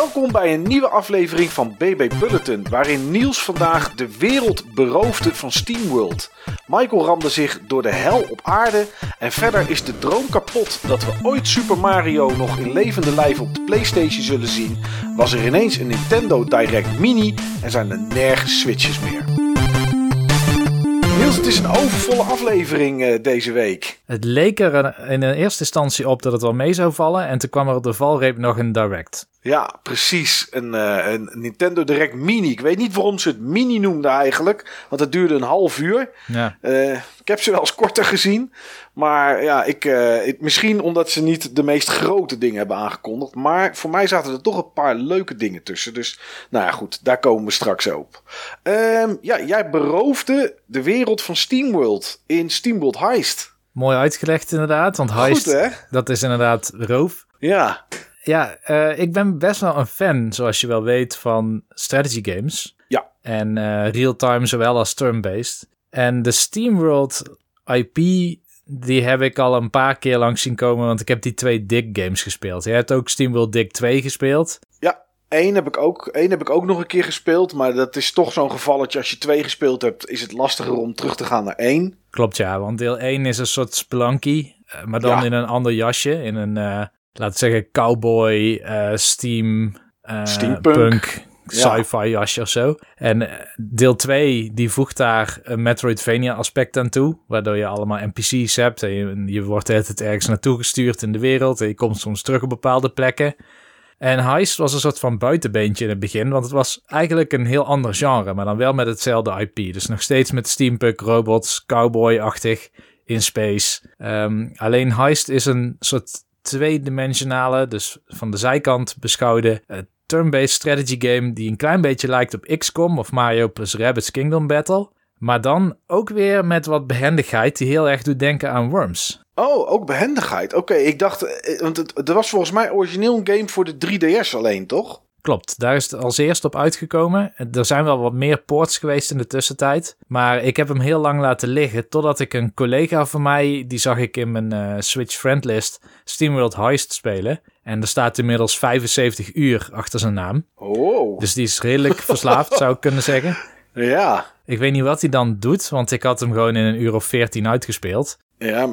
Welkom bij een nieuwe aflevering van BB Bulletin, waarin Niels vandaag de wereld beroofde van SteamWorld. Michael ramde zich door de hel op aarde en verder is de droom kapot dat we ooit Super Mario nog in levende lijf op de PlayStation zullen zien. Was er ineens een Nintendo Direct Mini en zijn er nergens Switches meer. Niels, het is een overvolle aflevering uh, deze week. Het leek er in eerste instantie op dat het wel mee zou vallen en toen kwam er op de valreep nog een Direct. Ja, precies. Een, uh, een, Nintendo Direct Mini. Ik weet niet waarom ze het Mini noemden eigenlijk. Want het duurde een half uur. Ja. Uh, ik heb ze wel eens korter gezien. Maar ja, ik, uh, ik, misschien omdat ze niet de meest grote dingen hebben aangekondigd. Maar voor mij zaten er toch een paar leuke dingen tussen. Dus nou ja, goed, daar komen we straks op. Um, ja, jij beroofde de wereld van SteamWorld in SteamWorld Heist. Mooi uitgelegd inderdaad. Want Heist, Goed, dat is inderdaad roof. Ja ja, uh, ik ben best wel een fan, zoals je wel weet, van strategy games. Ja. En uh, real-time zowel als turn-based. En de SteamWorld IP, die heb ik al een paar keer langs zien komen, want ik heb die twee Dick games gespeeld. Je hebt ook SteamWorld Dick 2 gespeeld. Ja, één heb ik ook, één heb ik ook nog een keer gespeeld, maar dat is toch zo'n gevalletje. Als je twee gespeeld hebt, is het lastiger om terug te gaan naar één. Klopt, ja, want deel 1 is een soort Spelunky, eh, maar dan in een ander jasje, in een laten zeggen, cowboy, uh, steam, uh, steampunk, sci-fi jasje of zo. En eh, deel 2, die voegt daar een Metroidvania aspect aan toe, waardoor je allemaal NPC's hebt en je, je wordt het ergens naartoe gestuurd in de wereld en je komt soms terug op bepaalde plekken. En Heist was een soort van buitenbeentje in het begin, want het was eigenlijk een heel ander genre, maar dan wel met hetzelfde IP. Dus nog steeds met steampunk, robots, cowboy-achtig, in space. Um, alleen Heist is een soort tweedimensionale, dus van de zijkant beschouwde uh, turn-based strategy game die een klein beetje lijkt op XCOM of Mario plus Rabbids Kingdom Battle. Maar dan ook weer met wat behendigheid die heel erg doet denken aan Worms. Oh, ook behendigheid. Oké, ik dacht, eh, want het, er was volgens mij origineel een game voor de 3DS alleen, toch? Klopt, daar is het als eerst op uitgekomen. Er zijn wel wat meer ports geweest in de tussentijd. Maar ik heb hem heel lang laten liggen. Totdat ik een collega van mij, die zag ik in mijn uh, Switch friendlist, SteamWorld Heist spelen. En er staat inmiddels 75 uur achter zijn naam. Oh. Dus die is redelijk verslaafd, zou ik kunnen zeggen. Ja. Ik weet niet wat hij dan doet, want ik had hem gewoon in een uur of 14 uitgespeeld. Ja,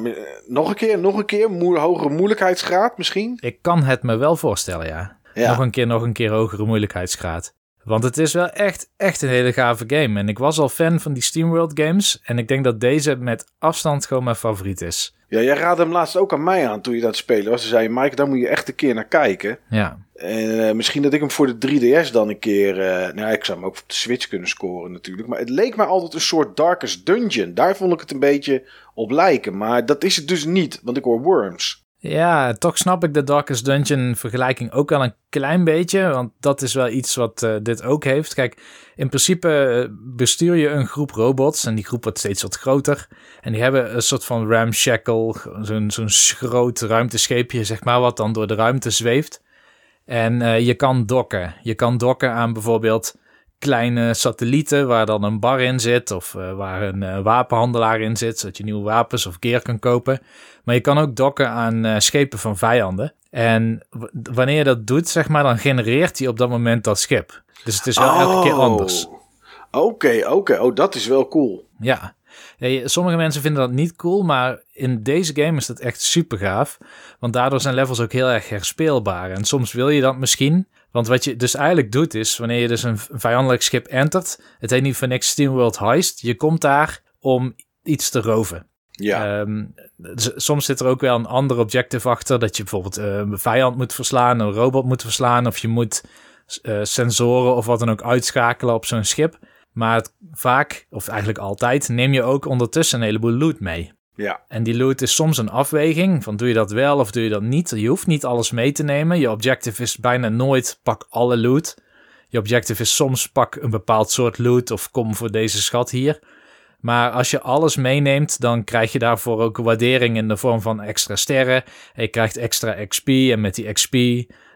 nog een keer, nog een keer, hogere moeilijkheidsgraad misschien? Ik kan het me wel voorstellen, ja. Nog een keer, nog een keer hogere moeilijkheidsgraad. Want het is wel echt, echt een hele gave game. En ik was al fan van die SteamWorld games. En ik denk dat deze met afstand gewoon mijn favoriet is. Ja, jij raadde hem laatst ook aan mij aan toen je dat spelen was. Ze zei, Mike, daar moet je echt een keer naar kijken. Ja. En uh, misschien dat ik hem voor de 3DS dan een keer... Uh, nou, ik zou hem ook op de Switch kunnen scoren natuurlijk. Maar het leek mij altijd een soort Darkest Dungeon. Daar vond ik het een beetje op lijken. Maar dat is het dus niet, want ik hoor Worms. Ja, toch snap ik de Darkest Dungeon vergelijking ook wel een klein beetje. Want dat is wel iets wat uh, dit ook heeft. Kijk, in principe eh, bestuur je een groep robots. En die groep wordt steeds wat groter. En die hebben een soort van ramshackle. Zo'n zo'n groot ruimtescheepje, zeg maar. Wat dan door de ruimte zweeft. En uh, je kan dokken. Je kan dokken aan bijvoorbeeld kleine satellieten waar dan een bar in zit of waar een wapenhandelaar in zit, zodat je nieuwe wapens of gear kan kopen. Maar je kan ook dokken aan uh, schepen van vijanden. En wanneer je dat doet, zeg maar, dan genereert hij op dat moment dat schip. Dus het is wel oh. elke keer anders. Oké, okay, oké. Okay. Oh, dat is wel cool. Ja. Sommige mensen vinden dat niet cool, maar in deze game is dat echt super gaaf. Want daardoor zijn levels ook heel erg herspeelbaar. En soms wil je dat misschien, want wat je dus eigenlijk doet is, wanneer je dus een vijandelijk schip entert, het heet niet voor niks SteamWorld Heist, je komt daar om iets te roven. Ja. Um, soms zit er ook wel een ander objective achter, dat je bijvoorbeeld uh, een vijand moet verslaan, een robot moet verslaan, of je moet uh, sensoren of wat dan ook uitschakelen op zo'n schip. Maar vaak, of eigenlijk altijd, neem je ook ondertussen een heleboel loot mee. Ja. En die loot is soms een afweging van doe je dat wel of doe je dat niet. Je hoeft niet alles mee te nemen. Je objective is bijna nooit pak alle loot. Je objective is soms pak een bepaald soort loot of kom voor deze schat hier. Maar als je alles meeneemt, dan krijg je daarvoor ook waardering in de vorm van extra sterren. En je krijgt extra XP en met die XP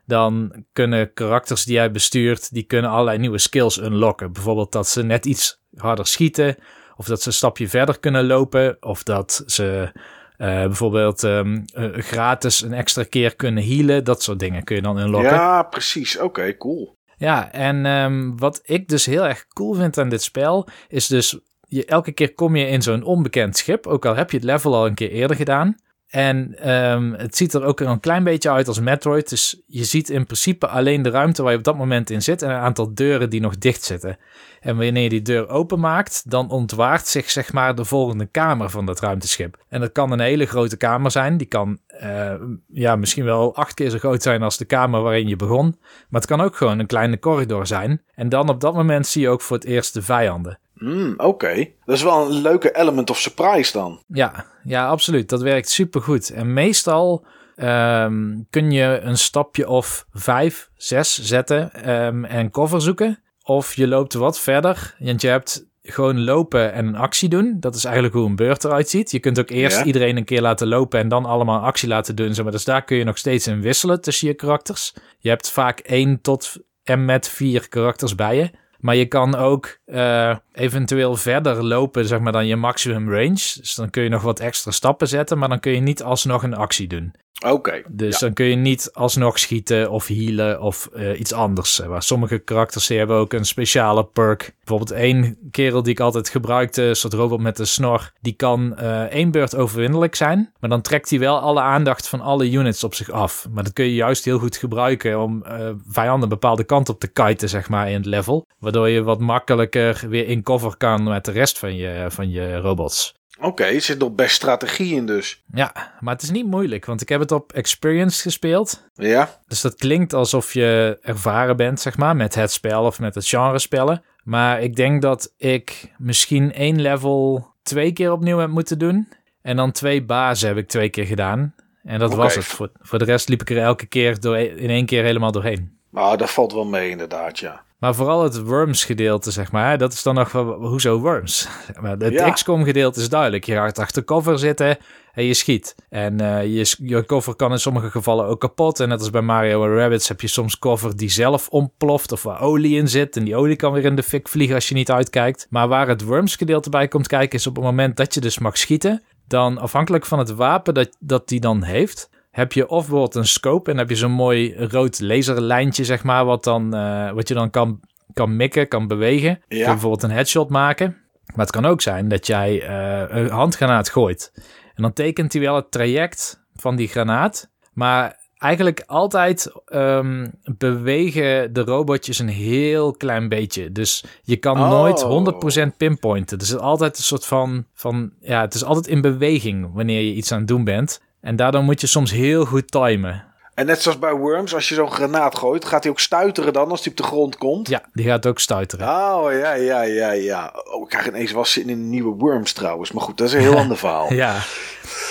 dan kunnen karakters die jij bestuurt, die kunnen allerlei nieuwe skills unlocken. Bijvoorbeeld dat ze net iets harder schieten of dat ze een stapje verder kunnen lopen. Of dat ze bijvoorbeeld um, gratis een extra keer kunnen healen. Dat soort dingen kun je dan inloggen. Ja, precies. Oké, cool. Ja, en um, wat ik dus heel erg cool vind aan dit spel, is dus je, elke keer kom je in zo'n onbekend schip, ook al heb je het level al een keer eerder gedaan. En um, het ziet er ook een klein beetje uit als Metroid. Dus je ziet in principe alleen de ruimte waar je op dat moment in zit en een aantal deuren die nog dicht zitten. En wanneer je die deur openmaakt, dan ontwaart zich zeg maar de volgende kamer van dat ruimteschip. En dat kan een hele grote kamer zijn. Die kan uh, ja, misschien wel acht keer zo groot zijn als de kamer waarin je begon. Maar het kan ook gewoon een kleine corridor zijn. En dan op dat moment zie je ook voor het eerst de vijanden. Mm, Oké, dat is wel een leuke element of surprise dan. Ja, ja absoluut. Dat werkt super goed. En meestal um, kun je een stapje of vijf, zes zetten um, en cover zoeken. Of je loopt wat verder, want je hebt gewoon lopen en een actie doen. Dat is eigenlijk hoe een beurt eruit ziet. Je kunt ook eerst iedereen een keer laten lopen en dan allemaal actie laten doen. Maar dus daar kun je nog steeds in wisselen tussen je karakters. Je hebt vaak één tot en met vier karakters bij je. Maar je kan ook uh, eventueel verder lopen, zeg maar, dan je maximum range. Dus dan kun je nog wat extra stappen zetten, maar dan kun je niet alsnog een actie doen. Oké. dus dan kun je niet alsnog schieten of healen of uh, iets anders. Waar sommige karakters hebben ook een speciale perk. Bijvoorbeeld één kerel die ik altijd gebruikte, een soort robot met een snor. Die kan uh, één beurt overwinnelijk zijn. Maar dan trekt hij wel alle aandacht van alle units op zich af. Maar dat kun je juist heel goed gebruiken om uh, vijanden een bepaalde kant op te kiten, zeg maar, in het level. Waardoor je wat makkelijker weer in cover kan met de rest van je, van je robots. Oké, er zit nog best strategie in dus. Ja, maar het is niet moeilijk, want ik heb het op Experience gespeeld. Ja. Dus dat klinkt alsof je ervaren bent, zeg maar, met het spel of met het genre spellen. Maar ik denk dat ik misschien één level twee keer opnieuw heb moeten doen. En dan twee bazen heb ik twee keer gedaan. En dat was het. Voor, voor de rest liep ik er elke keer door, in één keer helemaal doorheen. Nou, dat valt wel mee inderdaad, ja. Maar vooral het Worms gedeelte, zeg maar, dat is dan nog wel, hoezo Worms? Maar het XCOM gedeelte is duidelijk. Je gaat achter cover zitten en je schiet. En uh, je, je cover kan in sommige gevallen ook kapot. En net als bij Mario en Rabbids heb je soms cover die zelf ontploft of waar olie in zit. En die olie kan weer in de fik vliegen als je niet uitkijkt. Maar waar het Worms gedeelte bij komt kijken is op het moment dat je dus mag schieten. Dan afhankelijk van het wapen dat, dat die dan heeft, heb je of bijvoorbeeld een scope en heb je zo'n mooi rood laserlijntje, zeg maar, wat, dan, uh, wat je dan kan, kan mikken, kan bewegen. Ja. Je bijvoorbeeld een headshot maken. Maar het kan ook zijn dat jij uh, een handgranaat gooit. En dan tekent hij wel het traject van die granaat. Maar eigenlijk altijd um, bewegen de robotjes een heel klein beetje. Dus je kan oh. nooit 100% pinpointen. Dus het is altijd een soort van, van... Ja, het is altijd in beweging wanneer je iets aan het doen bent. En daardoor moet je soms heel goed timen. En net zoals bij Worms, als je zo'n granaat gooit, gaat hij ook stuiteren dan als hij op de grond komt? Ja, die gaat ook stuiteren. Oh, ja, ja, ja, ja. Oh, ik krijg ineens was zin in een nieuwe Worms trouwens. Maar goed, dat is een heel ander verhaal. Ja.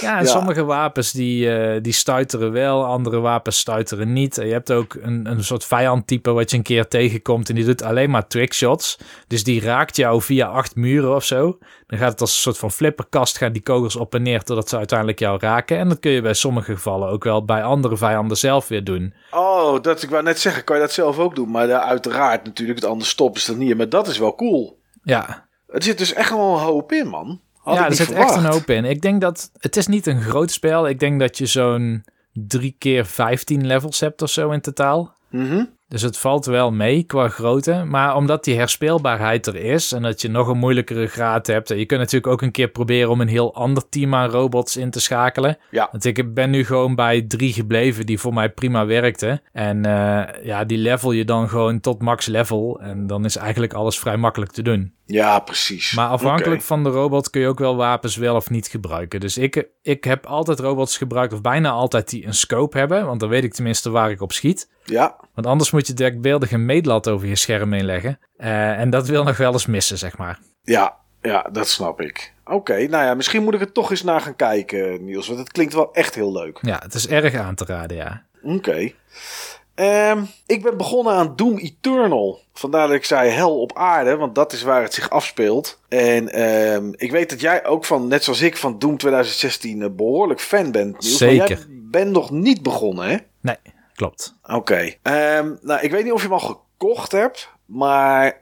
Ja, en sommige wapens die, uh, die stuiteren wel, andere wapens stuiteren niet. En je hebt ook een, een soort vijandtype wat je een keer tegenkomt en die doet alleen maar trickshots. Dus die raakt jou via acht muren of zo. Dan gaat het als een soort van flipperkast, gaan die kogels op en neer totdat ze uiteindelijk jou raken. En dat kun je bij sommige gevallen ook wel bij andere vijanden zelf weer doen. Oh, dat ik wou net zeggen, kan je dat zelf ook doen. Maar daar uiteraard natuurlijk, het anders stoppen is dat niet. Maar dat is wel cool. Ja. Het zit dus echt wel een hoop in, man. ja, er zit echt een hoop in. Ik denk dat het is niet een groot spel. Ik denk dat je zo'n drie keer 15 levels hebt of zo in totaal. Mhm. Dus het valt wel mee qua grootte. Maar omdat die herspeelbaarheid er is en dat je nog een moeilijkere graad hebt. Je kunt natuurlijk ook een keer proberen om een heel ander team aan robots in te schakelen. Ja. Want ik ben nu gewoon bij drie gebleven die voor mij prima werkten. En uh, ja, die level je dan gewoon tot max level. En dan is eigenlijk alles vrij makkelijk te doen. Ja, precies. Maar afhankelijk okay. van de robot kun je ook wel wapens wel of niet gebruiken. Dus ik, ik heb altijd robots gebruikt, of bijna altijd die een scope hebben. Want dan weet ik tenminste waar ik op schiet. Ja. Want anders moet je dekbeeldig een meetlat over je scherm heen leggen. Uh, en dat wil nog wel eens missen, zeg maar. Ja, ja dat snap ik. Oké, okay, nou ja, misschien moet ik er toch eens naar gaan kijken, Niels. Want het klinkt wel echt heel leuk. Ja, het is erg aan te raden, ja. Oké. Okay. Um, ik ben begonnen aan Doom Eternal. Vandaar dat ik zei hel op aarde, want dat is waar het zich afspeelt. En um, ik weet dat jij ook van, net zoals ik, van Doom 2016 uh, behoorlijk fan bent. Niels, Zeker. jij bent nog niet begonnen, hè? Nee, klopt. Oké. Um, nou, ik weet niet of je hem al gekocht hebt, maar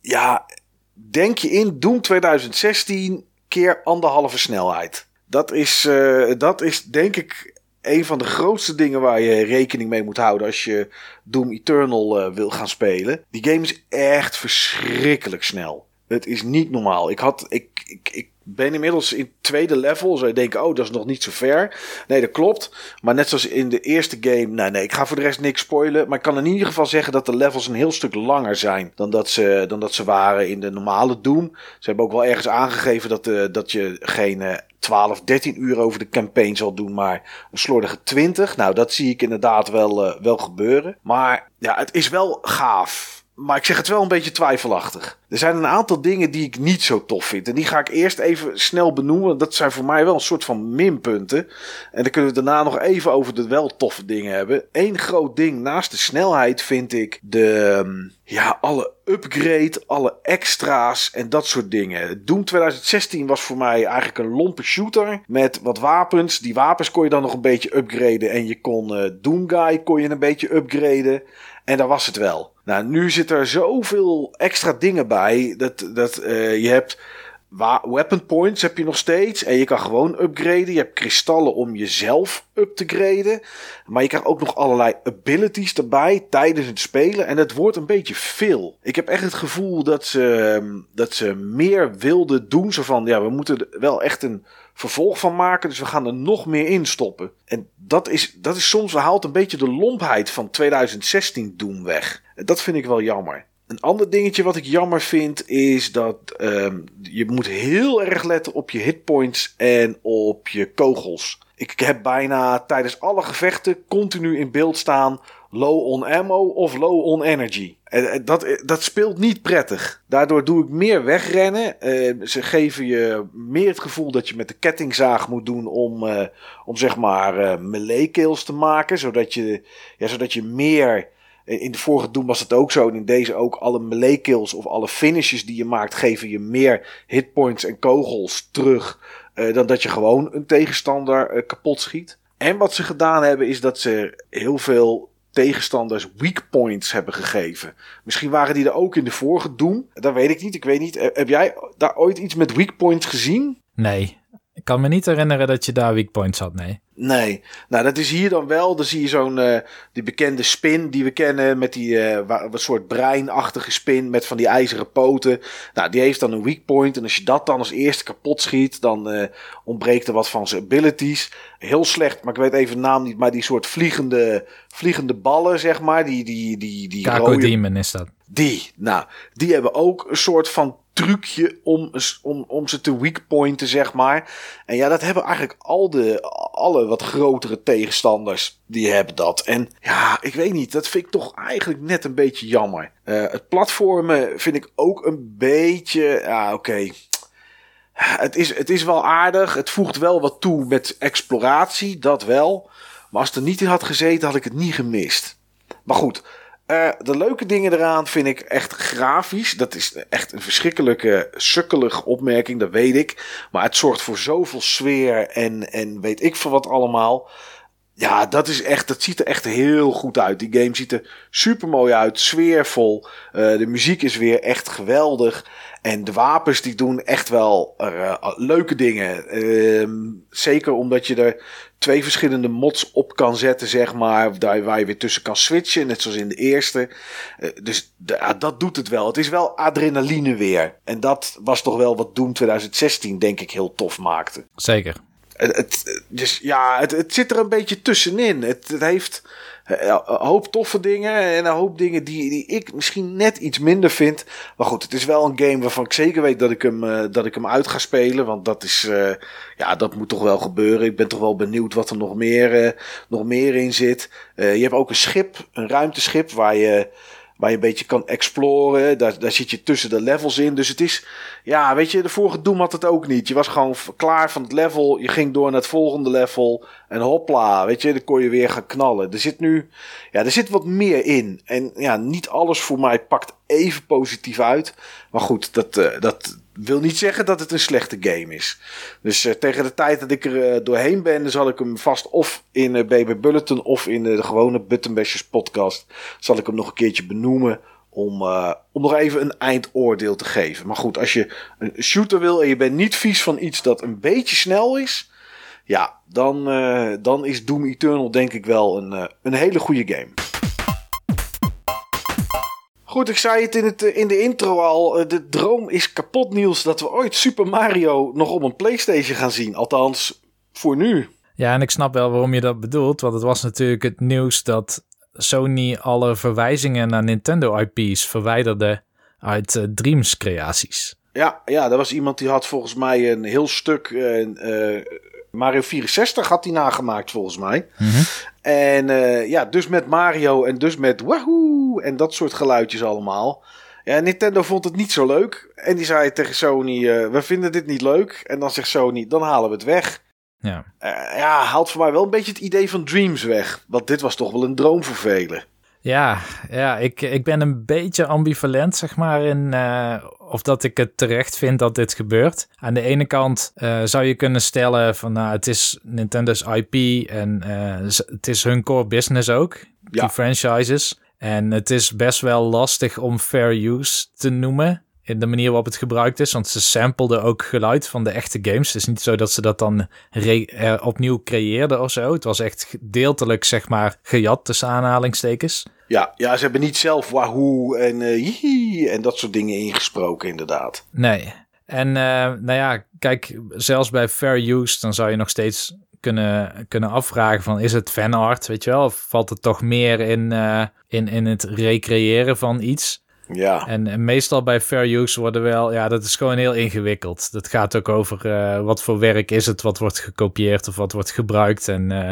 ja, denk je in Doom 2016 keer anderhalve snelheid. Dat is, uh, dat is denk ik een van de grootste dingen waar je rekening mee moet houden als je Doom Eternal uh, wil gaan spelen. Die game is echt verschrikkelijk snel. Het is niet normaal. Ik had, ik, ik ben inmiddels in tweede level. Zou je denken, oh, dat is nog niet zo ver. Nee, dat klopt. Maar net zoals in de eerste game, nee, nee, ik ga voor de rest niks spoilen. Maar ik kan in ieder geval zeggen dat de levels een heel stuk langer zijn dan dat ze, dan dat ze waren in de normale Doom. Ze hebben ook wel ergens aangegeven dat, uh, dat je geen uh, 12, 13 uur over de campaign zal doen, maar een slordige 20. Nou, dat zie ik inderdaad wel, uh, wel gebeuren. Maar ja, het is wel gaaf. Maar ik zeg het wel een beetje twijfelachtig. Er zijn een aantal dingen die ik niet zo tof vind. En die ga ik eerst even snel benoemen. Dat zijn voor mij wel een soort van minpunten. En dan kunnen we daarna nog even over de wel toffe dingen hebben. Eén groot ding naast de snelheid vind ik de. Ehm, ja, alle upgrade, alle extra's en dat soort dingen. Doom 2016 was voor mij eigenlijk een lompe shooter. Met wat wapens. Die wapens kon je dan nog een beetje upgraden. En je kon uh, Doom Guy kon je een beetje upgraden. En daar was het wel. Nou, nu zit er zoveel extra dingen bij. Dat, dat uh, je hebt weapon points heb je nog steeds. En je kan gewoon upgraden. Je hebt kristallen om jezelf up te graden. Maar je krijgt ook nog allerlei abilities erbij tijdens het spelen. En het wordt een beetje veel. Ik heb echt het gevoel dat ze, ehm, dat ze meer wilden doen. Zo van, ja, we moeten wel echt een vervolg van maken. Dus we gaan er nog meer in stoppen. En dat is, dat is soms, haalt een beetje de lompheid van 2016 doen weg. Dat vind ik wel jammer. Een ander dingetje wat ik jammer vind is dat um, je moet heel erg letten op je hitpoints en op je kogels. Ik heb bijna tijdens alle gevechten continu in beeld staan low on ammo of low on energy. En dat, dat speelt niet prettig. Daardoor doe ik meer wegrennen. Ze geven je meer het gevoel dat je met de kettingzaag moet doen om, om zeg maar melee kills te maken. Zodat je, ja, zodat je meer in de vorige Doom was het ook zo. En in deze ook. Alle melee kills of alle finishes die je maakt. geven je meer hitpoints en kogels terug. Dan dat je gewoon een tegenstander kapot schiet. En wat ze gedaan hebben. is dat ze heel veel tegenstanders weak points hebben gegeven. Misschien waren die er ook in de vorige Doom. Dat weet ik niet. Ik weet niet. Eh, heb jij daar ooit iets met weak points gezien? Nee. Ik kan me niet herinneren dat je daar weak points had, nee. Nee, nou dat is hier dan wel. Dan zie je zo'n uh, die bekende spin die we kennen met die uh, wat soort breinachtige spin met van die ijzeren poten. Nou, die heeft dan een weak point en als je dat dan als eerste kapot schiet, dan uh, ontbreekt er wat van zijn abilities. Heel slecht, maar ik weet even de naam niet, maar die soort vliegende, vliegende ballen zeg maar, die die die die Kako rode... Demon is dat. Die, nou, die hebben ook een soort van trucje om, om, om ze te weakpointen, zeg maar. En ja, dat hebben eigenlijk al de, alle wat grotere tegenstanders, die hebben dat. En ja, ik weet niet, dat vind ik toch eigenlijk net een beetje jammer. Uh, het platformen vind ik ook een beetje, ja oké... Het is, het is wel aardig. Het voegt wel wat toe met exploratie, dat wel. Maar als het er niet in had gezeten, had ik het niet gemist. Maar goed, uh, de leuke dingen eraan vind ik echt grafisch. Dat is echt een verschrikkelijke, sukkelige opmerking, dat weet ik. Maar het zorgt voor zoveel sfeer en, en weet ik veel wat allemaal. Ja, dat is echt, dat ziet er echt heel goed uit. Die game ziet er super mooi uit, sfeervol. Uh, de muziek is weer echt geweldig. En de wapens die doen echt wel uh, leuke dingen. Uh, zeker omdat je er twee verschillende mods op kan zetten, zeg maar. Daar, waar je weer tussen kan switchen, net zoals in de eerste. Uh, dus de, dat doet het wel. Het is wel adrenaline weer. En dat was toch wel wat Doom 2016, denk ik, heel tof maakte. Zeker. Het, het, dus ja, het, het zit er een beetje tussenin. Het, het heeft een hoop toffe dingen en een hoop dingen die, die ik misschien net iets minder vind. Maar goed, het is wel een game waarvan ik zeker weet dat ik hem, uh, dat ik hem uit ga spelen. Want dat is, uh, ja, dat moet toch wel gebeuren. Ik ben toch wel benieuwd wat er nog meer, nog meer in zit. je hebt ook een schip, een ruimteschip waar je waar je een beetje kan exploren. Daar, daar zit je tussen de levels in. Dus het is, ja, weet je, de vorige Doom had het ook niet. Je was gewoon klaar van het level. Je ging door naar het volgende level. En hopla, weet je, dan kon je weer gaan knallen. Er zit nu, ja, er zit wat meer in. En ja, niet alles voor mij pakt even positief uit. Maar goed, dat, uh, dat, wil niet zeggen dat het een slechte game is. Dus uh, tegen de tijd dat ik er uh, doorheen ben, zal ik hem vast of in uh, BB Bulletin of in de gewone Buttonbashers podcast, zal ik hem nog een keertje benoemen om, om nog even een eindoordeel te geven. Maar goed, als je een shooter wil en je bent niet vies van iets dat een beetje snel is, Ja, dan, dan is Doom Eternal denk ik wel een, een hele goede game. Goed, ik zei het in, het in de intro al. De droom is kapot, Niels, dat we ooit Super Mario nog op een PlayStation gaan zien. Althans, voor nu. Ja, en ik snap wel waarom je dat bedoelt. Want het was natuurlijk het nieuws dat Sony alle verwijzingen naar Nintendo IP's verwijderde uit uh, Dreams creaties. Ja, ja, er was iemand die had volgens mij een heel stuk uh, Mario 64 had hij nagemaakt volgens mij. Mhm. En ja, dus met Mario en dus met wahoo en dat soort geluidjes allemaal. Ja, Nintendo vond het niet zo leuk. En die zei tegen Sony, we vinden dit niet leuk. En dan zegt Sony, dan halen we het weg. Ja. Uh, ja, haalt voor mij wel een beetje het idee van Dreams weg. Want dit was toch wel een droom voor velen. Ja, ja ik, ik ben een beetje ambivalent, zeg maar, in uh, of dat ik het terecht vind dat dit gebeurt. Aan de ene kant uh, zou je kunnen stellen van, nou, het is Nintendo's IP en het is hun core business ook, die franchises. En het is best wel lastig om fair use te noemen in de manier waarop het gebruikt is. Want ze sampleden ook geluid van de echte games. Het is niet zo dat ze dat dan opnieuw creëerden of zo. Het was echt deeltelijk, zeg maar, gejat tussen aanhalingstekens. Ja, ja ze hebben niet zelf wahoo en uh, en dat soort dingen ingesproken, inderdaad. Nee. En uh, nou ja, kijk, zelfs bij fair use, dan zou je nog steeds kunnen, kunnen afvragen van is het fanart, weet je wel? Of valt het toch meer in, uh, in, in het recreëren van iets? Ja. En, meestal bij fair use worden wel, ja, dat is gewoon heel ingewikkeld. Dat gaat ook over uh, wat voor werk is het, wat wordt gekopieerd of wat wordt gebruikt en uh,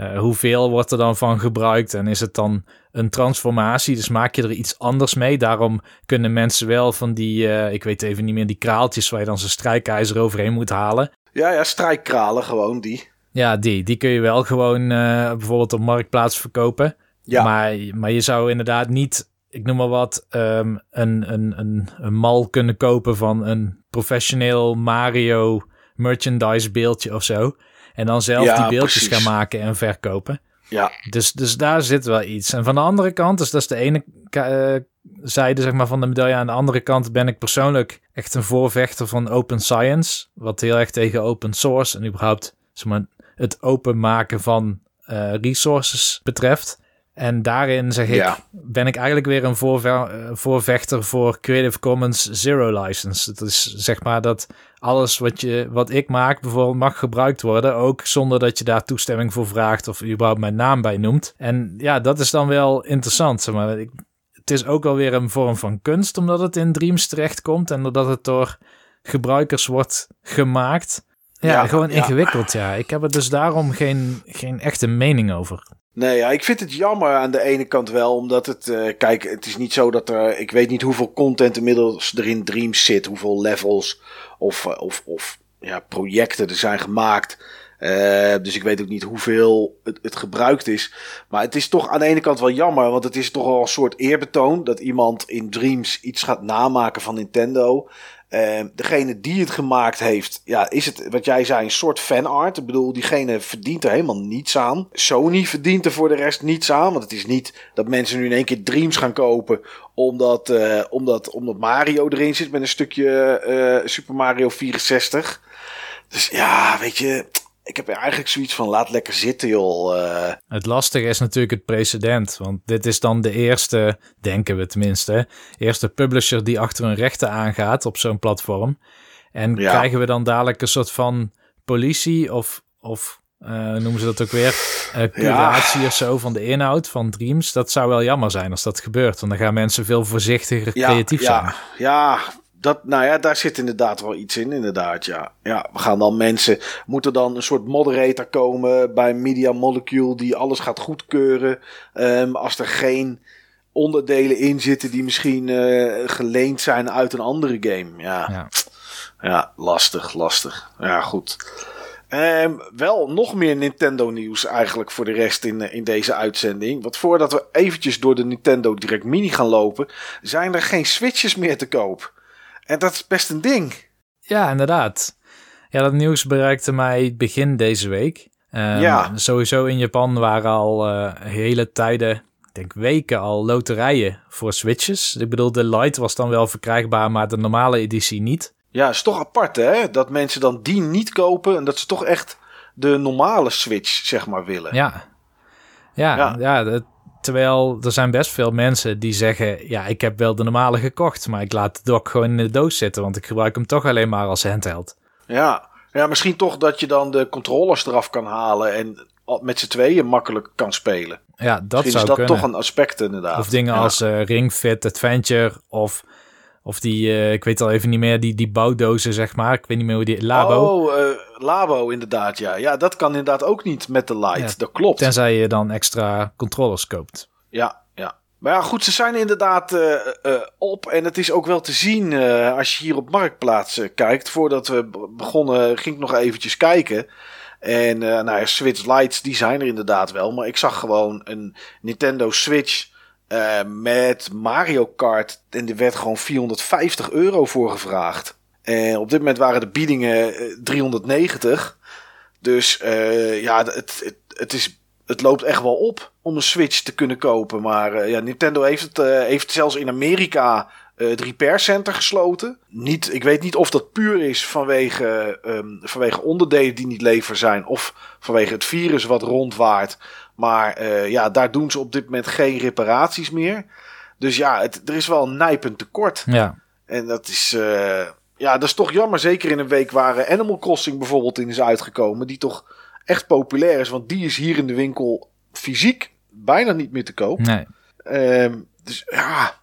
uh, hoeveel wordt er dan van gebruikt en is het dan een transformatie, dus maak je er iets anders mee. Daarom kunnen mensen wel van die, ik weet even niet meer, die kraaltjes waar je dan zijn strijkijzer overheen moet halen. Ja, ja, strijkkralen gewoon, die. Ja, die. Die kun je wel gewoon bijvoorbeeld op Marktplaats verkopen. Ja. Maar, maar je zou inderdaad niet ik noem maar wat, um, een, een, een, een mal kunnen kopen van een professioneel Mario merchandise beeldje of zo. En dan zelf die beeldjes gaan maken en verkopen. Ja. Dus, dus daar zit wel iets. En van de andere kant, dus dat is de ene uh, zijde zeg maar, van de medaille. Aan de andere kant ben ik persoonlijk echt een voorvechter van open science. Wat heel erg tegen open source en überhaupt zeg maar, het openmaken van uh, resources betreft. En daarin zeg ik, ben ik eigenlijk weer een voorve voorvechter voor Creative Commons Zero License. Dat is zeg maar dat alles wat, je, wat ik maak bijvoorbeeld mag gebruikt worden, ook zonder dat je daar toestemming voor vraagt of überhaupt mijn naam bij noemt. En ja, dat is dan wel interessant. Zeg maar. Ik, het is ook alweer een vorm van kunst, omdat het in Dreams terechtkomt en doordat het door gebruikers wordt gemaakt. Ja, gewoon ingewikkeld, ja. Ik heb er dus daarom geen, geen echte mening over. Nee, ja, ik vind het jammer aan de ene kant wel, omdat het, uh, kijk, het is niet zo dat er, ik weet niet hoeveel content inmiddels er in Dreams zit, hoeveel levels of, eh, of, of ja, projecten er zijn gemaakt. Uh, dus ik weet ook niet hoeveel het, het gebruikt is. Maar het is toch aan de ene kant wel jammer, want het is toch wel een soort eerbetoon dat iemand in Dreams iets gaat namaken van Nintendo. Uh, degene die het gemaakt heeft, ja, is het wat jij zei, een soort fanart. Ik bedoel, diegene verdient er helemaal niets aan. Sony verdient er voor de rest niets aan. Want het is niet dat mensen nu in één keer Dreams gaan kopen. Omdat, uh, omdat, omdat Mario erin zit met een stukje uh, Super Mario 64. Dus ja, weet je, ik heb eigenlijk zoiets van laat lekker zitten, joh. Uh... Het lastige is natuurlijk het precedent. Want dit is dan de eerste, denken we tenminste, eerste publisher die achter een rechten aangaat op zo'n platform. En krijgen we dan dadelijk een soort van politie of, of uh, noemen ze dat ook weer, uh, curatie of zo van de inhoud van Dreams. Dat zou wel jammer zijn als dat gebeurt. Want dan gaan mensen veel voorzichtiger creatief zijn. Ja, dat, nou ja, daar zit inderdaad wel iets in, inderdaad, ja. Ja, we gaan dan mensen, moet er dan een soort moderator komen bij Media Molecule die alles gaat goedkeuren. Um, als er geen onderdelen in zitten die misschien uh, geleend zijn uit een andere game. Ja, ja. ja lastig, lastig. Ja, goed. Um, wel nog meer Nintendo nieuws eigenlijk voor de rest in, in deze uitzending. Want voordat we eventjes door de Nintendo Direct Mini gaan lopen, zijn er geen Switches meer te koop. En dat is best een ding. Ja, inderdaad. Ja, dat nieuws bereikte mij begin deze week. Um, ja. Sowieso in Japan waren al uh, hele tijden, ik denk weken al, loterijen voor Switches. Ik bedoel, de Lite was dan wel verkrijgbaar, maar de normale editie niet. Ja, is toch apart hè, dat mensen dan die niet kopen en dat ze toch echt de normale Switch, zeg maar, willen. Ja, ja, ja. Terwijl er zijn best veel mensen die zeggen... ja, ik heb wel de normale gekocht... maar ik laat de dock gewoon in de doos zitten... want ik gebruik hem toch alleen maar als handheld. Ja, ja misschien toch dat je dan de controllers eraf kan halen... en met z'n tweeën makkelijk kan spelen. Ja, dat Misschien zou is dat toch een aspect inderdaad. Of dingen als uh, Ring Fit Adventure of... Of die, uh, ik weet al even niet meer, die, die bouwdozen, zeg maar. Ik weet niet meer hoe die... Labo. Oh, uh, Labo inderdaad, ja. Ja, dat kan inderdaad ook niet met de light. dat klopt. Tenzij je dan extra controllers koopt. Ja, ja. Maar ja, goed, ze zijn inderdaad uh, op. En het is ook wel te zien als je hier op Marktplaats kijkt. Voordat we begonnen, ging ik nog eventjes kijken. En nou ja, Switch Lights, die zijn er inderdaad wel. Maar ik zag gewoon een Nintendo Switch met Mario Kart. En er werd gewoon 450 euro voor gevraagd. En op dit moment waren de biedingen 390. Eh, dus uh, ja, het, het, het, is, het loopt echt wel op om een Switch te kunnen kopen. Maar ja, Nintendo heeft, het, heeft zelfs in Amerika het Repair Center gesloten. Niet, ik weet niet of dat puur is vanwege, um, vanwege onderdelen die niet lever zijn. Of vanwege het virus wat rondwaart. Maar ja, daar doen ze op dit moment geen reparaties meer. Dus ja, het, er is wel een nijpend tekort. Ja. En dat is, uh, ja, dat is toch jammer. Zeker in een week waar Animal Crossing bijvoorbeeld in is uitgekomen. Die toch echt populair is. Want die is hier in de winkel fysiek bijna niet meer te koop. Nee. Um, dus ja,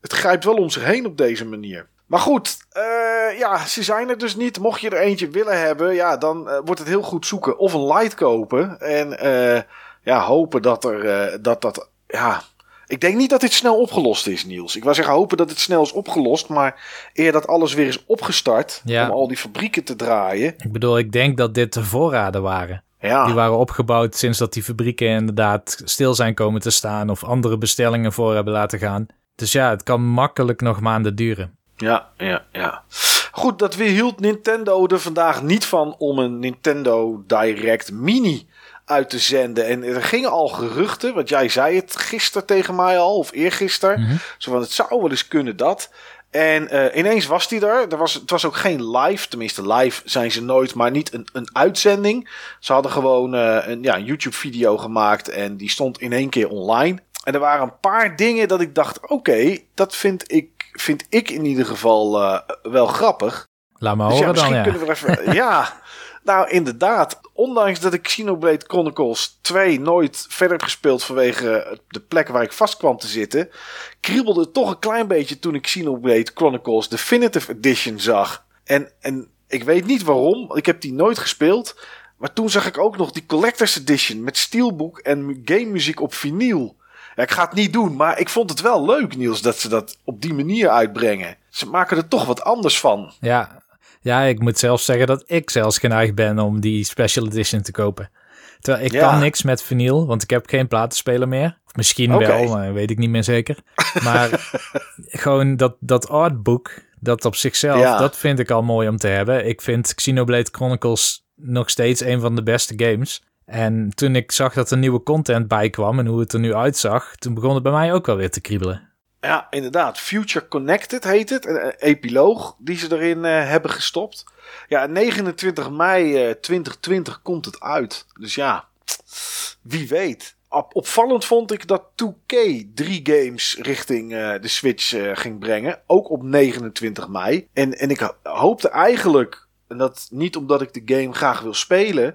het grijpt wel om zich heen op deze manier. Maar goed, uh, ja, ze zijn er dus niet. Mocht je er eentje willen hebben, ja, dan uh, wordt het heel goed zoeken of een light kopen. En uh, ja, hopen dat er dat dat ja. Ik denk niet dat dit snel opgelost is, Niels. Ik wou zeggen hopen dat het snel is opgelost, maar eer dat alles weer is opgestart ja. om al die fabrieken te draaien. Ik bedoel, ik denk dat dit de voorraden waren. Ja. Die waren opgebouwd sinds dat die fabrieken inderdaad stil zijn komen te staan of andere bestellingen voor hebben laten gaan. Dus ja, het kan makkelijk nog maanden duren. Ja, ja, ja. Goed, dat weerhield Nintendo er vandaag niet van om een Nintendo Direct Mini uit te zenden. En er gingen al geruchten, want jij zei het gisteren tegen mij al, of eergisteren. Mm Zo van, het zou wel eens kunnen dat. En uh, ineens was die er. er was, het was ook geen live. Tenminste, live zijn ze nooit, maar niet een, een uitzending. Ze hadden gewoon uh, een ja, YouTube-video gemaakt en die stond in één keer online. En er waren een paar dingen dat ik dacht: oké, dat vind ik, vind ik in ieder geval uh, wel grappig. Laat me dus horen ja, dan. Ja. Kunnen we even, ja, nou inderdaad ondanks dat ik Xenoblade Chronicles 2 nooit verder heb gespeeld vanwege de plek waar ik vast kwam te zitten, kriebelde het toch een klein beetje toen ik Xenoblade Chronicles Definitive Edition zag. En, en ik weet niet waarom, ik heb die nooit gespeeld. Maar toen zag ik ook nog die Collector's Edition met steelbook en game muziek op vinyl. Ik ga het niet doen, maar ik vond het wel leuk, Niels, dat ze dat op die manier uitbrengen. Ze maken er toch wat anders van. Ja, ja, ik moet zelfs zeggen dat ik zelfs geneigd ben om die special edition te kopen. Terwijl ik kan niks met vinyl, want ik heb geen platenspeler meer. Of misschien wel, maar weet ik niet meer zeker. Maar gewoon dat, dat artbook, dat op zichzelf, dat vind ik al mooi om te hebben. Ik vind Xenoblade Chronicles nog steeds een van de beste games. En toen ik zag dat er nieuwe content bij kwam en hoe het er nu uitzag, toen begon het bij mij ook wel weer te kriebelen. Ja, inderdaad. Future Connected heet het. Een epiloog die ze erin uh, hebben gestopt. Ja, 29 mei uh, eh, 2020 komt het uit. Dus ja, wie weet. Op, opvallend vond ik dat 2K drie games richting uh, de Switch ging brengen. Ook op 29 mei. En, en ik hoopte eigenlijk, en dat niet omdat ik de game graag wil spelen...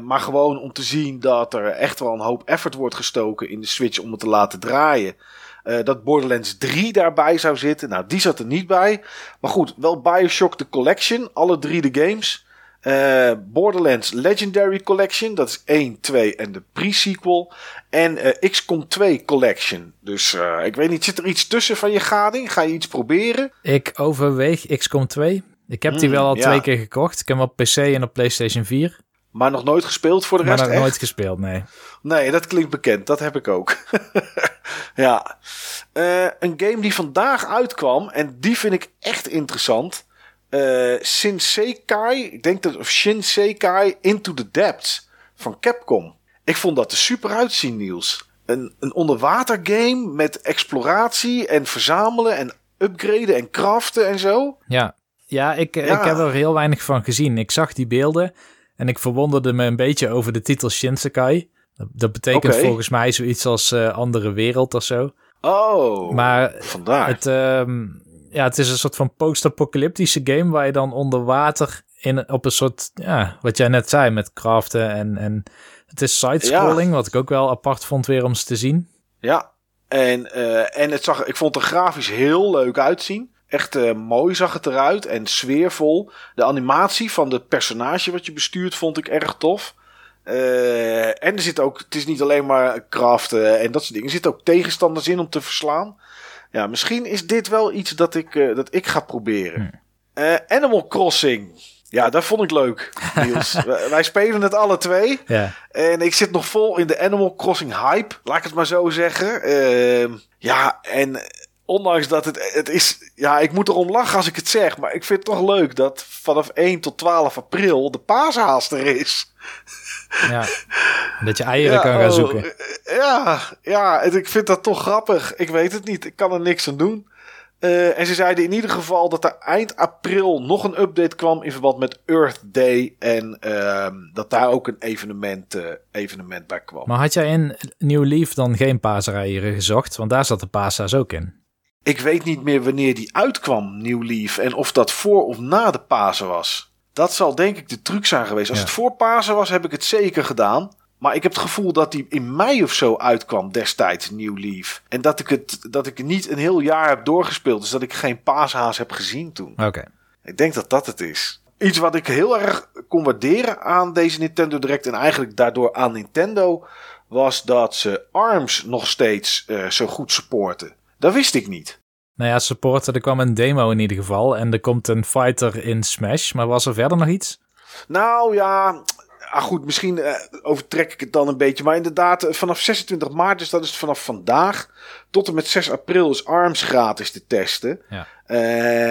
maar gewoon om te zien dat er echt wel een hoop effort wordt gestoken in de Switch om het te laten draaien. Uh, dat Borderlands 3 daarbij zou zitten. Nou, die zat er niet bij. Maar goed, wel Bioshock The Collection. Alle drie de games. Uh, Borderlands Legendary Collection. Dat is 1, 2 en de pre-sequel. En uh, XCOM 2 Collection. Dus ik weet niet, zit er iets tussen van je gading? Ga je iets proberen? Ik overweeg XCOM 2. Ik heb die mm, wel al twee keer gekocht. Ik heb hem op PC en op PlayStation 4. Maar nog nooit gespeeld voor de rest? Maar nog nooit gespeeld, nee. Nee, dat klinkt bekend. Dat heb ik ook. ja. Uh, een game die vandaag uitkwam. En die vind ik echt interessant. Uh, Shinsekai. Ik denk dat. Of Shinsekai Into the Depths. Van Capcom. Ik vond dat er super uitzien, Niels. Een, een onderwater game met exploratie en verzamelen en upgraden en craften en zo. Ja, ja, ik, ja. ik heb er heel weinig van gezien. Ik zag die beelden. En ik verwonderde me een beetje over de titel Shinsekai. Dat, betekent volgens mij zoiets als uh, andere wereld of zo. Oh, maar vandaar. Het, ehm, ja, het is een soort van post-apocalyptische game waar je dan onder water in, op een soort, ja, wat jij net zei, met craften en, en het is side-scrolling, wat ik ook wel apart vond weer om ze te zien. Ja, en, uh, en het zag, ik vond het grafisch heel leuk uitzien. Echt uh, mooi zag het eruit en sfeervol. De animatie van het personage wat je bestuurt vond ik erg tof. Uh, en er zit ook, het is niet alleen maar craften en dat soort dingen. Er zitten ook tegenstanders in om te verslaan. Ja, misschien is dit wel iets dat ik, uh, dat ik ga proberen. Hm. Animal Crossing. Ja, dat vond ik leuk, Niels. wij spelen het alle twee. Ja. En ik zit nog vol in de Animal Crossing hype, laat ik het maar zo zeggen. Uh, ja, en ondanks dat het, het is... Ja, ik moet erom lachen als ik het zeg. Maar ik vind het toch leuk dat vanaf 1 tot 12 april de paashaas er is. Ja, dat je eieren kan gaan oh, zoeken. Ja, ja, ik vind dat toch grappig. Ik weet het niet. Ik kan er niks aan doen. Uh, en ze zeiden in ieder geval dat er eind april nog een update kwam in verband met Earth Day. En uh, dat daar ook een evenement, uh, evenement bij kwam. Maar had jij in New Leaf dan geen paasrijen gezocht? Want daar zat de paashaas ook in. Ik weet niet meer wanneer die uitkwam, New Leaf. En of dat voor of na de Pasen was. Dat zal denk ik de truc zijn geweest. Als het voor Pasen was, heb ik het zeker gedaan. Maar ik heb het gevoel dat die in mei of zo uitkwam destijds, New Leaf. En dat ik het dat ik niet een heel jaar heb doorgespeeld. Dus dat ik geen paashaas heb gezien toen. Oké. Ik denk dat dat het is. Iets wat ik heel erg kon waarderen aan deze Nintendo Direct en eigenlijk daardoor aan Nintendo was dat ze ARMS nog steeds uh, zo goed supporten. Dat wist ik niet. Nou ja, supporten, er kwam een demo in ieder geval. En er komt een fighter in Smash. Maar was er verder nog iets? Nou ja, ah goed, misschien uh, overtrek ik het dan een beetje. Maar inderdaad, eh, vanaf 26 maart, dus dat is vanaf vandaag, tot en met 6 april is ARMS gratis te testen. Ja.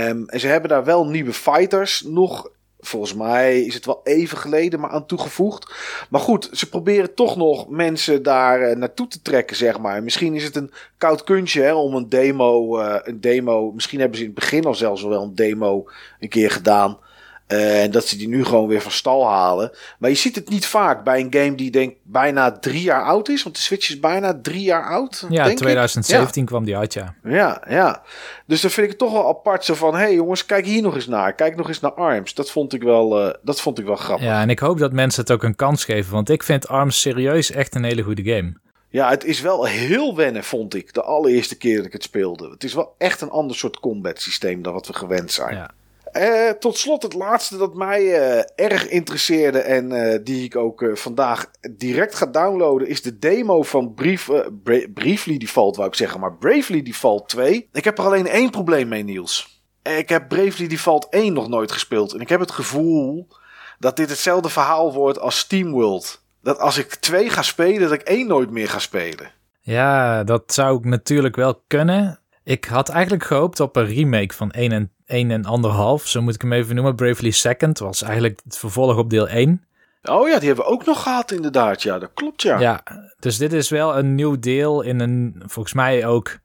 Um, en ze hebben daar wel nieuwe fighters nog Volgens mij is het wel even geleden maar aan toegevoegd. Maar goed, ze proberen toch nog mensen daar uh, naartoe te trekken, zeg maar. Misschien is het een koud kunstje hè, om een demo, uh, een demo. Misschien hebben ze in het begin al zelfs wel een demo een keer gedaan. Uh, en dat ze die nu gewoon weer van stal halen. Maar je ziet het niet vaak bij een game die denk bijna drie jaar oud is. Want de Switch is bijna drie jaar oud. Ja, denk 2017 kwam die uit, ja. Ja, ja. Dus dan vind ik het toch wel apart zo van... Hé hey jongens, kijk hier nog eens naar. Kijk nog eens naar ARMS. Dat vond ik wel, uh, dat vond ik wel grappig. Ja, en ik hoop dat mensen het ook een kans geven. Want ik vind ARMS serieus echt een hele goede game. Ja, het is wel heel wennen, vond ik. De allereerste keer dat ik het speelde. Het is wel echt een ander soort combat systeem dan wat we gewend zijn. Ja. Uh, tot slot het laatste dat mij uh, erg interesseerde en uh, die ik ook vandaag direct ga downloaden is de demo van Brief, Briefly Default, wou ik zeggen, maar Bravely Default 2. Ik heb er alleen één probleem mee, Niels. Ik heb Bravely Default 1 nog nooit gespeeld en ik heb het gevoel dat dit hetzelfde verhaal wordt als SteamWorld. Dat als ik 2 ga spelen, dat ik 1 nooit meer ga spelen. Ja, dat zou ik natuurlijk wel kunnen. Ik had eigenlijk gehoopt op een remake van 1 en 1 en anderhalf, zo moet ik hem even noemen. Bravely Second was eigenlijk het vervolg op deel 1. Oh ja, die hebben we ook nog gehad inderdaad. Ja, dat klopt ja. Ja, dus dit is wel een nieuw deel in een, volgens mij ook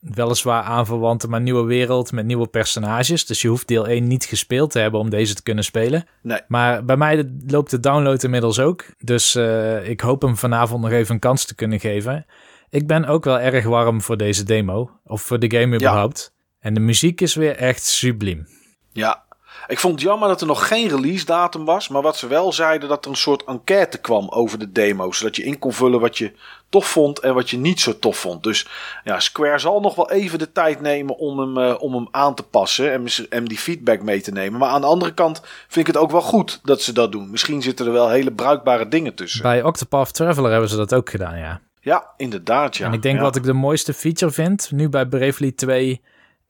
weliswaar aanverwante, maar nieuwe wereld met nieuwe personages. Dus je hoeft deel 1 niet gespeeld te hebben om deze te kunnen spelen. Nee. Maar bij mij loopt de download inmiddels ook. Dus uh, ik hoop hem vanavond nog even een kans te kunnen geven. Ik ben ook wel erg warm voor deze demo. Of voor de game überhaupt. En de muziek is weer echt subliem. Ja, ik vond het jammer dat er nog geen release datum was. Maar wat ze wel zeiden, dat er een soort enquête kwam over de demo. Zodat je in kon vullen wat je tof vond en wat je niet zo tof vond. Dus ja, Square zal nog wel even de tijd nemen om hem, uh, om hem aan te passen. En, en die feedback mee te nemen. Maar aan de andere kant vind ik het ook wel goed dat ze dat doen. Misschien zitten er wel hele bruikbare dingen tussen. Bij Octopath Traveler hebben ze dat ook gedaan, ja. Ja, inderdaad, ja. En ik denk ja. wat ik de mooiste feature vind, nu bij Bravely 2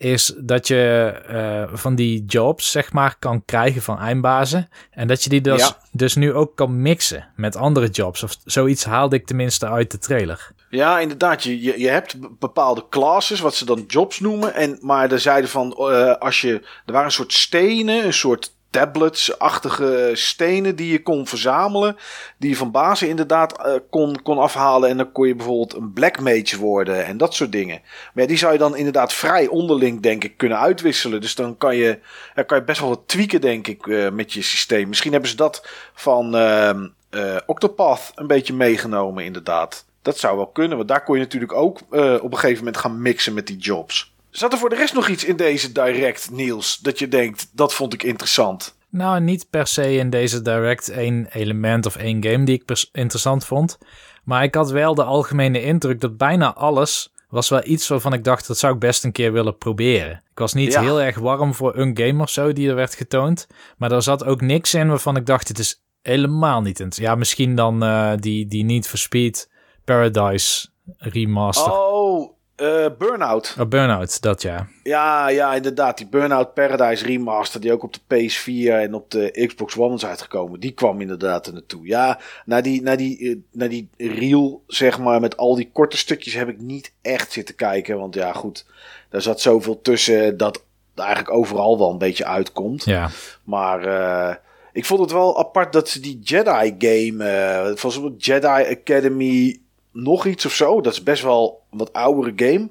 is dat je uh, van die jobs, zeg maar, kan krijgen van eindbazen. En dat je die dus, ja. dus nu ook kan mixen met andere jobs. Of zoiets haalde ik tenminste uit de trailer. Ja, inderdaad. Je, je, je hebt bepaalde classes, wat ze dan jobs noemen. En, maar er zeiden van, uh, als je, er waren een soort stenen, een soort tablets-achtige stenen die je kon verzamelen. Die je van bazen inderdaad uh, kon, kon afhalen. En dan kon je bijvoorbeeld een black mage worden en dat soort dingen. Maar die zou je dan inderdaad vrij onderling, denk ik, kunnen uitwisselen. Dus dan kan je, dan kan je best wel wat tweaken, denk ik, uh, met je systeem. Misschien hebben ze dat van uh, Octopath een beetje meegenomen, inderdaad. Dat zou wel kunnen, want daar kon je natuurlijk ook op een gegeven moment gaan mixen met die jobs. Zat er voor de rest nog iets in deze direct, Niels, dat je denkt, dat vond ik interessant? Nou, niet per se in deze direct één element of één game die ik interessant vond. Maar ik had wel de algemene indruk dat bijna alles was wel iets waarvan ik dacht, dat zou ik best een keer willen proberen. Ik was niet heel erg warm voor een game of zo die er werd getoond. Maar er zat ook niks in waarvan ik dacht, het is helemaal niet interessant. Ja, misschien dan uh, die, die Need for Speed Paradise remaster. Oh, uh, Burnout. Oh, Burnout, dat ja. Ja, ja, inderdaad. Die Burnout Paradise Remaster, die ook op de PS4 en op de Xbox One is uitgekomen, die kwam inderdaad er naartoe. Ja, naar die, naar, die, uh, naar die reel, zeg maar, met al die korte stukjes heb ik niet echt zitten kijken. Want ja, goed, daar zat zoveel tussen dat eigenlijk overal wel een beetje uitkomt. Ja. Maar uh, ik vond het wel apart dat ze die Jedi game, uh, volgens Jedi Academy nog iets of zo. Dat is best wel een wat oudere game.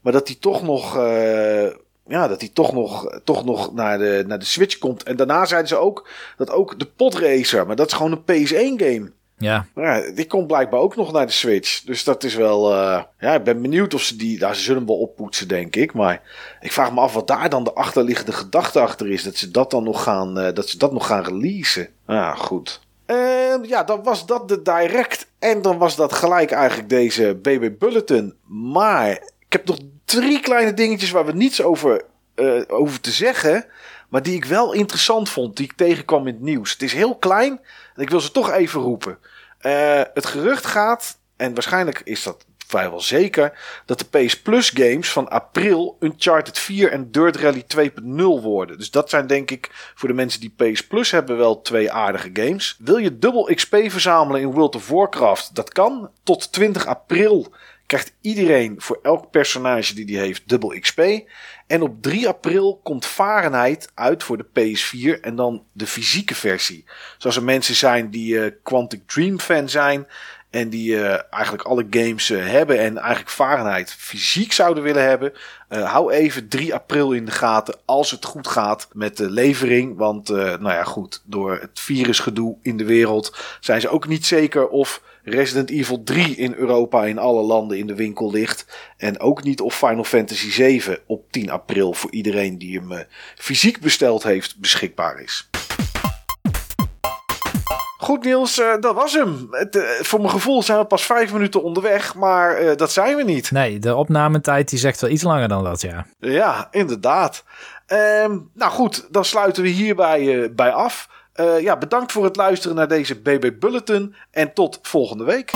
Maar dat die toch nog. Uh, ja, dat die toch nog, toch nog naar, de, naar de Switch komt. En daarna zeiden ze ook dat ook de Podracer. Maar dat is gewoon een PS1 game. Ja. ja. Die komt blijkbaar ook nog naar de Switch. Dus dat is wel. Uh, ja, ik ben benieuwd of ze die. Daar ze zullen hem wel oppoetsen, denk ik. Maar ik vraag me af wat daar dan de achterliggende gedachte achter is. Dat ze dat dan nog gaan. Uh, dat ze dat nog gaan releasen. Ja, goed. Uh, ja, dan was dat de direct. En dan was dat gelijk eigenlijk deze BB Bulletin. Maar ik heb nog drie kleine dingetjes waar we niets over, uh, over te zeggen. Maar die ik wel interessant vond, die ik tegenkwam in het nieuws. Het is heel klein en ik wil ze toch even roepen. Uh, het gerucht gaat, en waarschijnlijk is dat vrijwel zeker dat de PS Plus games van april Uncharted 4 en Dirt Rally 2.0 worden. Dus dat zijn denk ik voor de mensen die PS Plus hebben wel twee aardige games. Wil je dubbel XP verzamelen in World of Warcraft? Dat kan. Tot 20 april krijgt iedereen voor elk personage die die heeft dubbel XP. En op 3 april komt Fahrenheit uit voor de PS4 en dan de fysieke versie. Zoals er mensen zijn die uh, Quantic Dream fan zijn, en die uh, eigenlijk alle games uh, hebben en eigenlijk Fahrenheit fysiek zouden willen hebben. Uh, hou even 3 april in de gaten als het goed gaat met de levering. Want nou ja, goed, door het virusgedoe in de wereld zijn ze ook niet zeker of Resident Evil 3 in Europa in alle landen in de winkel ligt. En ook niet of Final Fantasy 7 op 10 april voor iedereen die hem fysiek besteld heeft beschikbaar is. Goed Niels, uh, dat was hem. Het, uh, voor mijn gevoel zijn we pas vijf minuten onderweg, maar uh, dat zijn we niet. Nee, de opnametijd die zegt wel iets langer dan dat, ja. Ja, inderdaad. Um, nou goed, dan sluiten we hierbij bij af. ja, bedankt voor het luisteren naar deze BB Bulletin en tot volgende week.